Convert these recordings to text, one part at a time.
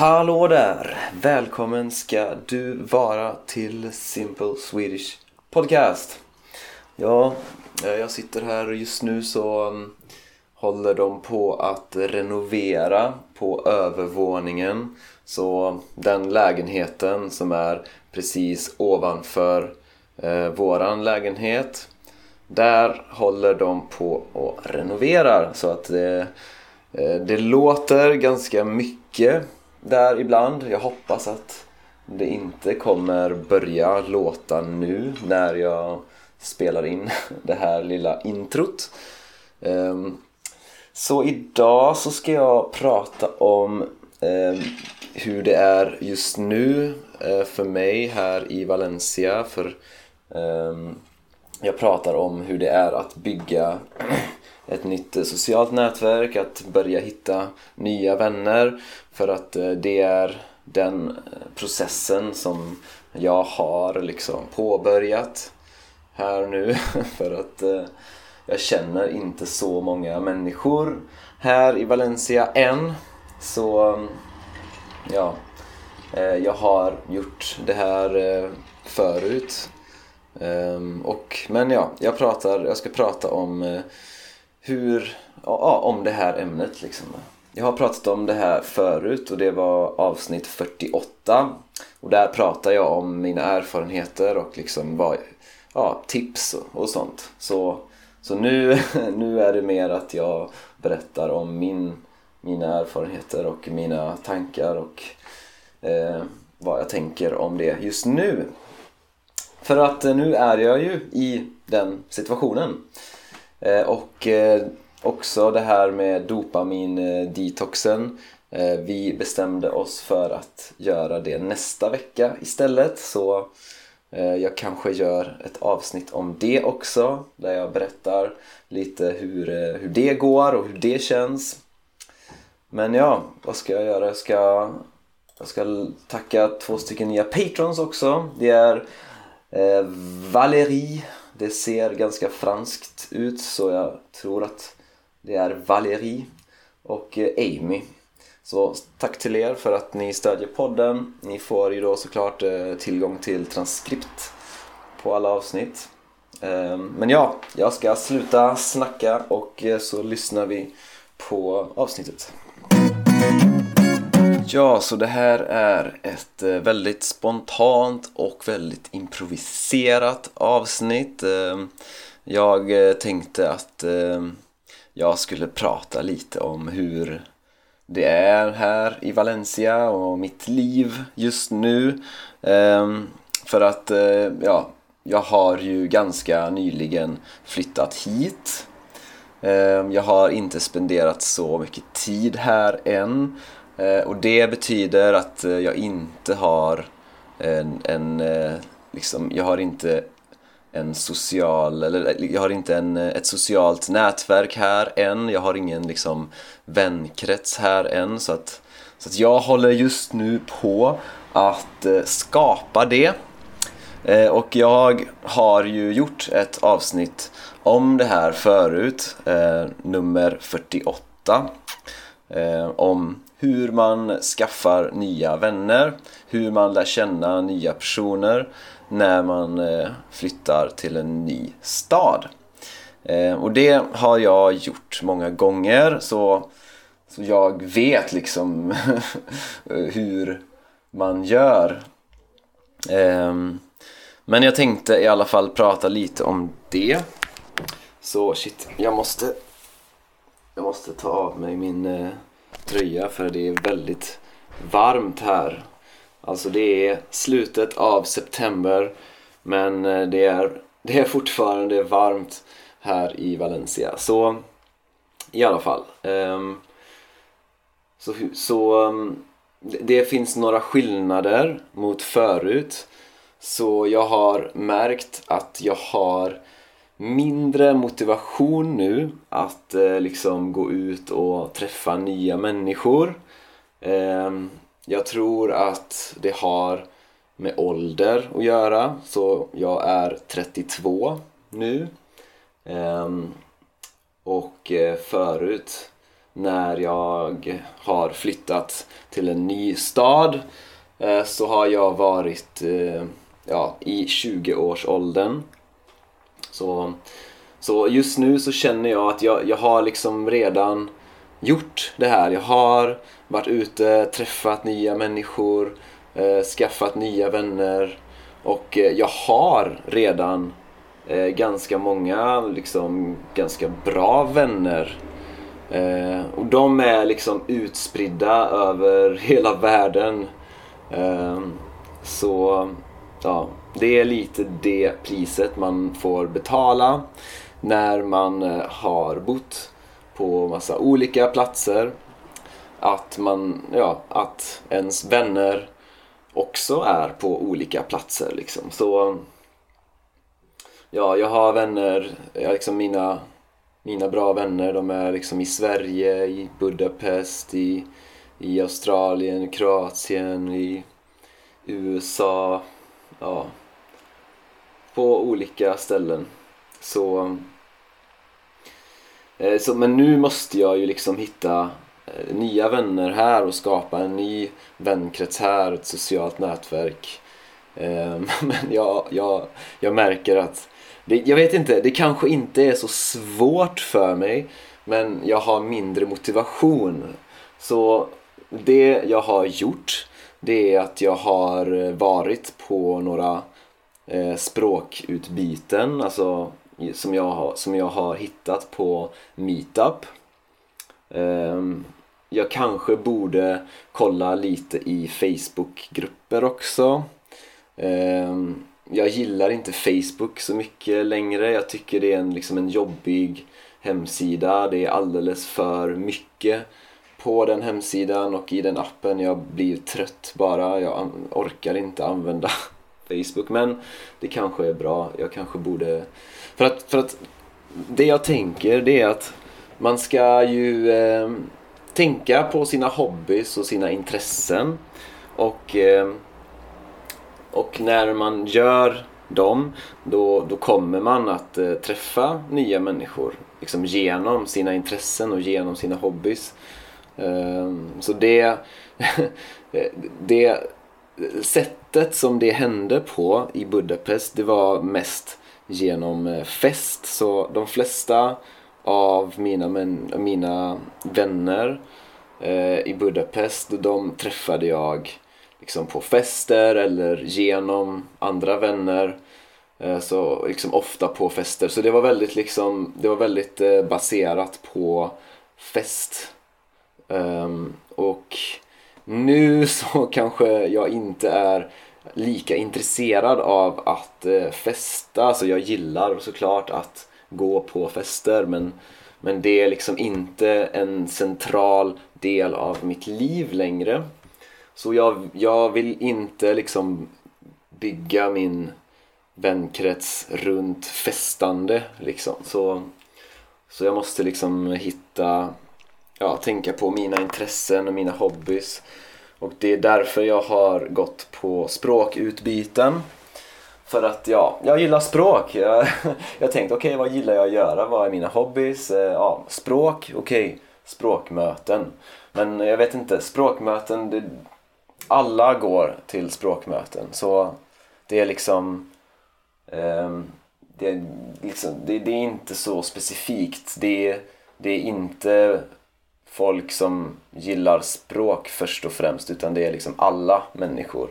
Hallå där! Välkommen ska du vara till Simple Swedish Podcast. Ja, eh, jag sitter här och just nu så mm, håller de på att renovera på övervåningen. Så mm, den lägenheten som är precis ovanför eh, våran lägenhet där håller de på och renoverar så att det, eh, det låter ganska mycket där ibland. Jag hoppas att det inte kommer börja låta nu när jag spelar in det här lilla introt. Ehm, så idag så ska jag prata om ehm, hur det är just nu eh, för mig här i Valencia. För ehm, jag pratar om hur det är att bygga ett nytt eh, socialt nätverk, att börja hitta nya vänner. För att eh, det är den eh, processen som jag har liksom påbörjat här nu. För att jag känner inte så många människor här i Valencia än. Så mm, ja jag har gjort det här förut. Ehm, och, men ja, jag, pratar, jag ska prata om hur, ja, om det här ämnet liksom. Jag har pratat om det här förut och det var avsnitt 48 och där pratar jag om mina erfarenheter och liksom vad, ja, tips och, och sånt. Så, så nu, nu är det mer att jag berättar om min, mina erfarenheter och mina tankar och eh, vad jag tänker om det just nu. För att eh, nu är jag ju i den situationen. Eh, och eh, också det här med dopamin-detoxen. Eh, vi bestämde oss för att göra det nästa vecka istället. Så jag kanske gör ett avsnitt om det också. Där jag berättar lite hur, hur det går och hur det känns. Men ja, vad ska jag göra? Jag ska, jag ska tacka två stycken nya patrons också. Det är eh, Valerie det ser ganska franskt ut så jag tror att det är Valérie och eh, Amy. Så tack till er för att ni stödjer podden. Ni får ju då såklart eh, tillgång till transkript på alla avsnitt. Ehm, men ja, jag ska sluta snacka och eh, så lyssnar vi på avsnittet. Ja, så det här är ett eh, väldigt spontant och väldigt improviserat avsnitt. Ehm, jag eh, tänkte att ehm, jag skulle prata lite om hur det är här i Valencia och mitt liv just nu. Ehm, för att, eh, ja, jag har ju ganska nyligen flyttat hit. Jag har inte spenderat så mycket tid här än. Eh, och det betyder att eh, jag inte har en, en eh, liksom, jag har inte en social, eller jag har inte en, ett socialt nätverk här än. Jag har ingen liksom vänkrets här än. Så att, så att jag håller just nu på att skapa det. Och jag har ju gjort ett avsnitt om det här förut, nummer 48. Om hur man skaffar nya vänner, hur man lär känna nya personer när man eh, flyttar till en ny stad. Eh, och det har jag gjort många gånger så, så jag vet liksom hur man gör. Ehm, men jag tänkte i alla fall prata lite om det. Så shit, jag måste jag måste ta av mig min eh, tröja för det är väldigt varmt här. Alltså det är slutet av september men eh, det är, det är fortfarande varmt här i Valencia. Så i alla fall. Um, så, så um, det finns några skillnader mot förut. Så jag har märkt att jag har mindre motivation nu att eh, liksom gå ut och träffa nya människor. Eh, jag tror att det har med ålder att göra. Så jag är 32 nu. Ehm, eh, och förut när jag har flyttat till en ny stad eh, så har jag varit eh, ja, i 20-årsåldern. Så, så just nu så känner jag att jag, jag har liksom redan gjort det här. Jag har varit ute, träffat nya människor, eh, skaffat nya vänner och eh, jag har redan eh, ganska många, liksom ganska bra vänner. Eh, och de är liksom utspridda över hela världen. Eh, så ja, det är lite det priset man får betala när man eh, har bott på massa olika platser. Att man, ja, att ens vänner också är på olika platser liksom. Så ja, jag har vänner, jag liksom mina, mina bra vänner, de är liksom i Sverige, i Budapest, i, i Australien, Kroatien, i USA, ja, på olika ställen. Så, eh, så men nu måste jag ju liksom hitta eh, nya vänner här och skapa en ny vänkrets här, ett socialt nätverk. Eh, men jag, jag, jag märker att det, jag vet inte, det kanske inte är så svårt för mig men jag har mindre motivation. Så det jag har gjort det är att jag har eh, varit på några eh, språkutbyten alltså, som, jag har, som jag har hittat på Meetup. Eh, jag kanske borde kolla lite i Facebookgrupper också. Eh, jag gillar inte Facebook så mycket längre. Jag tycker det är en, liksom en jobbig hemsida. Det är alldeles för mycket på den hemsidan och i den appen. Jag blir trött bara. Jag orkar inte använda Facebook. Men det kanske är bra. Jag kanske borde... För att, för att det jag tänker det är att man ska ju eh, tänka på sina hobbys och sina intressen. Och, eh, och när man gör dem då, då kommer man att eh, träffa nya människor. Liksom genom sina intressen och genom sina hobbys. Ehm, så det, det sättet som det hände på i Budapest det var mest genom eh, fest. Så de flesta av mina, men, mina vänner eh, i Budapest de träffade jag liksom på fester eller genom andra vänner. Eh, så liksom ofta på fester. Så det var väldigt, liksom, det var väldigt baserat på fest Um, och nu så kanske jag inte är lika intresserad av att uh, festa. Alltså jag gillar såklart att gå på fester men, men det är liksom inte en central del av mitt liv längre. Så jag, jag vill inte liksom bygga min vänkrets runt festande liksom. Så, så jag måste liksom hitta ja, tänka på mina intressen och mina hobbys. Och det är därför jag har gått på språkutbyten. För att ja, jag gillar språk. Jag, jag tänkte okej okay, vad gillar jag att göra? Vad är mina hobbys? Eh, ja, språk, okej, okay, språkmöten. Men jag vet inte, språkmöten, det, alla går till språkmöten. Så det är liksom, eh, det, är liksom det, det, är inte så specifikt. Det, det är inte folk som gillar språk först och främst utan det är liksom alla människor.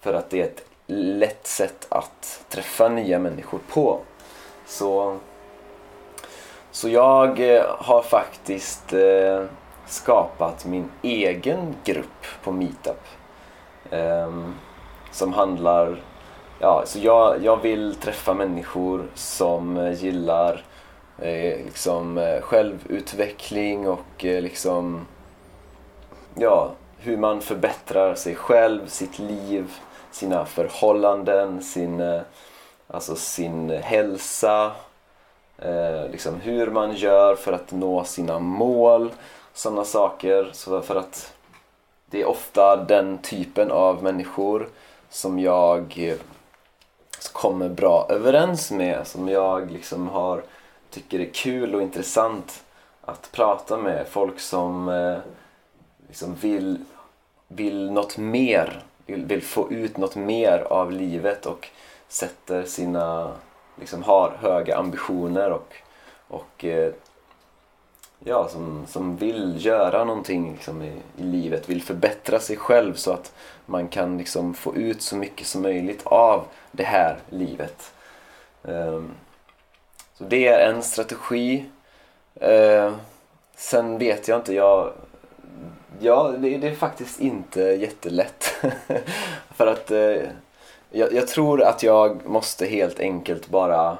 För att det är ett lätt sätt att träffa nya människor på. Så, så jag eh, har faktiskt eh, skapat min egen grupp på Meetup. Ehm, som handlar... Ja, så jag, jag vill träffa människor som eh, gillar eh, liksom, eh, självutveckling och eh, liksom, ja, hur man förbättrar sig själv, sitt liv, sina förhållanden, sin, eh, alltså sin hälsa. Eh, liksom hur man gör för att nå sina mål, sådana saker. Så för att det är ofta den typen av människor som jag eh, kommer bra överens med, som jag liksom har tycker det är kul och intressant att prata med folk som eh, liksom vill, vill något mer, vill, vill få ut något mer av livet och sätter sina, liksom har höga ambitioner och, och eh, ja, som, som vill göra någonting liksom i, i, livet, vill förbättra sig själv så att man kan liksom få ut så mycket som möjligt av det här livet. Um, så det är en strategi. Eh, sen vet jag inte, jag, ja, det, det är faktiskt inte jättelätt. För att eh, jag, jag tror att jag måste helt enkelt bara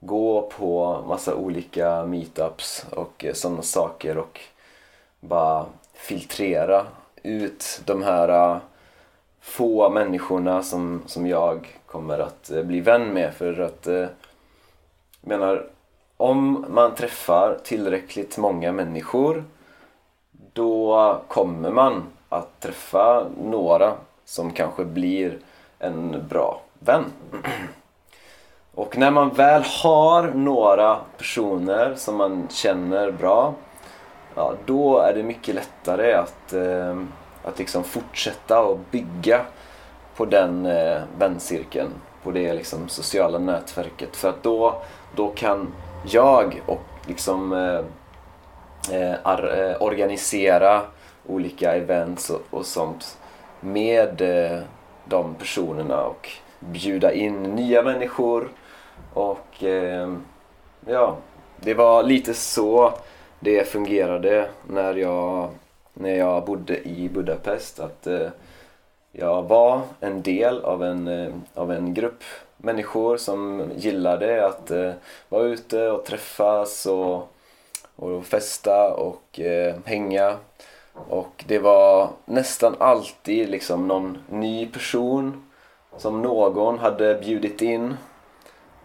gå på massa olika meetups och eh, sådana saker och bara filtrera ut de här eh, få människorna som, som jag kommer att eh, bli vän med för att eh, menar om man träffar tillräckligt många människor då kommer man att träffa några som kanske blir en bra vän. Och när man väl har några personer som man känner bra ja, då är det mycket lättare att, eh, att liksom fortsätta och bygga på den eh, väncirkeln, på det liksom sociala nätverket. För att då, då kan jag och liksom eh, eh, ar, eh, organisera olika events och, och sånt med eh, de personerna och bjuda in nya människor och eh, ja, det var lite så det fungerade när jag, när jag bodde i Budapest. Att eh, jag var en del av en, eh, av en grupp människor som gillade att eh, vara ute och träffas och, och festa och eh, hänga. Och det var nästan alltid liksom någon ny person som någon hade bjudit in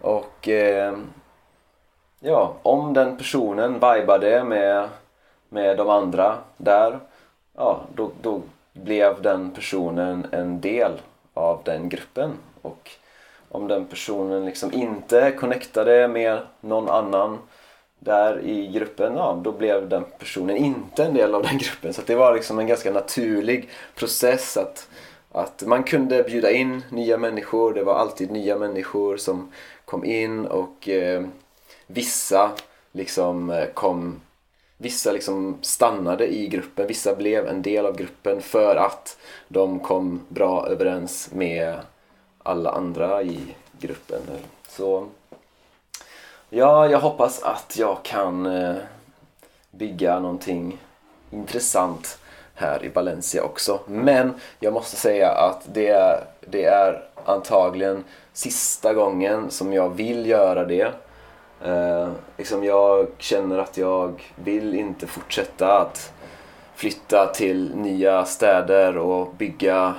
och eh, ja, om den personen vibade med, med de andra där, ja, då, då blev den personen en del av den gruppen. Och om den personen liksom inte connectade med någon annan där i gruppen, ja, då blev den personen inte en del av den gruppen. Så det var liksom en ganska naturlig process att, att man kunde bjuda in nya människor. Det var alltid nya människor som kom in och eh, vissa liksom eh, kom Vissa liksom stannade i gruppen, vissa blev en del av gruppen för att de kom bra överens med alla andra i gruppen. Så ja, jag hoppas att jag kan eh, bygga någonting intressant här i Valencia också. Men jag måste säga att det är, det är antagligen sista gången som jag vill göra det. Eh, liksom jag känner att jag vill inte fortsätta att flytta till nya städer och bygga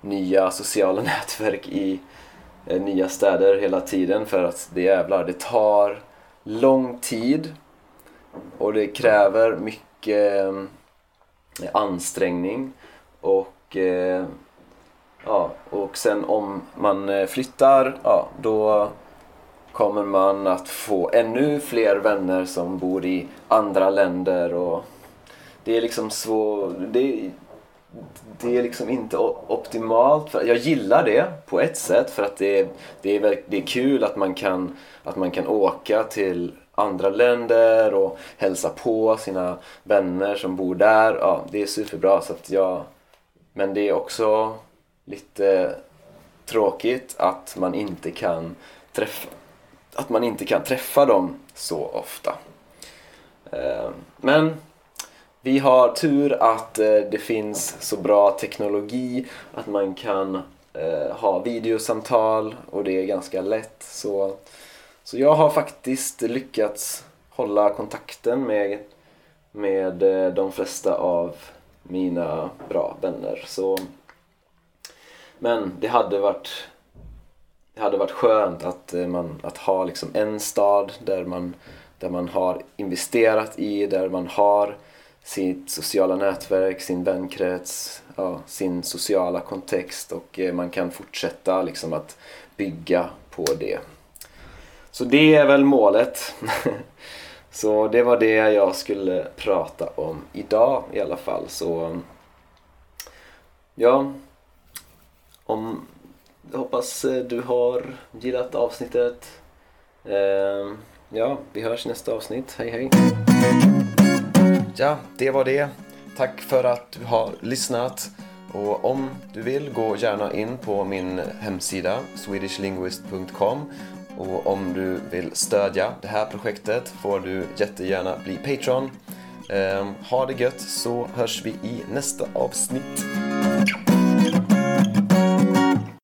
nya sociala nätverk i eh, nya städer hela tiden för att det jävlar, det tar lång tid och det kräver mycket eh, ansträngning och eh, Ja, och sen om man eh, flyttar, ja, då kommer man att få ännu fler vänner som bor i andra länder och det är liksom så... Det, det är liksom inte optimalt. Jag gillar det på ett sätt för att det är, det är, det är kul att man, kan, att man kan åka till andra länder och hälsa på sina vänner som bor där. Ja, det är superbra. Så att jag, men det är också lite tråkigt att man inte kan träffa att man inte kan träffa dem så ofta. Eh, men vi har tur att eh, det finns så bra teknologi att man kan eh, ha videosamtal och det är ganska lätt. Så, så jag har faktiskt lyckats hålla kontakten med, med de flesta av mina bra vänner. Så men det hade varit hade varit skönt att, eh, man, att ha liksom en stad där man, där man har investerat i, där man har sitt sociala nätverk, sin vänkrets, ja, sin sociala kontext och eh, man kan fortsätta liksom att bygga på det. Så det är väl målet. Så det var det jag skulle prata om idag i alla fall. Så ja, om, hoppas eh, du har gillat avsnittet. Ehm, ja, vi hörs i nästa avsnitt. Hej hej! Ja, det var det. Tack för att du har lyssnat. Och om du vill, gå gärna in på min hemsida swedishlinguist.com och om du vill stödja det här projektet får du jättegärna bli Patreon. Ehm, ha det gött så hörs vi i nästa avsnitt.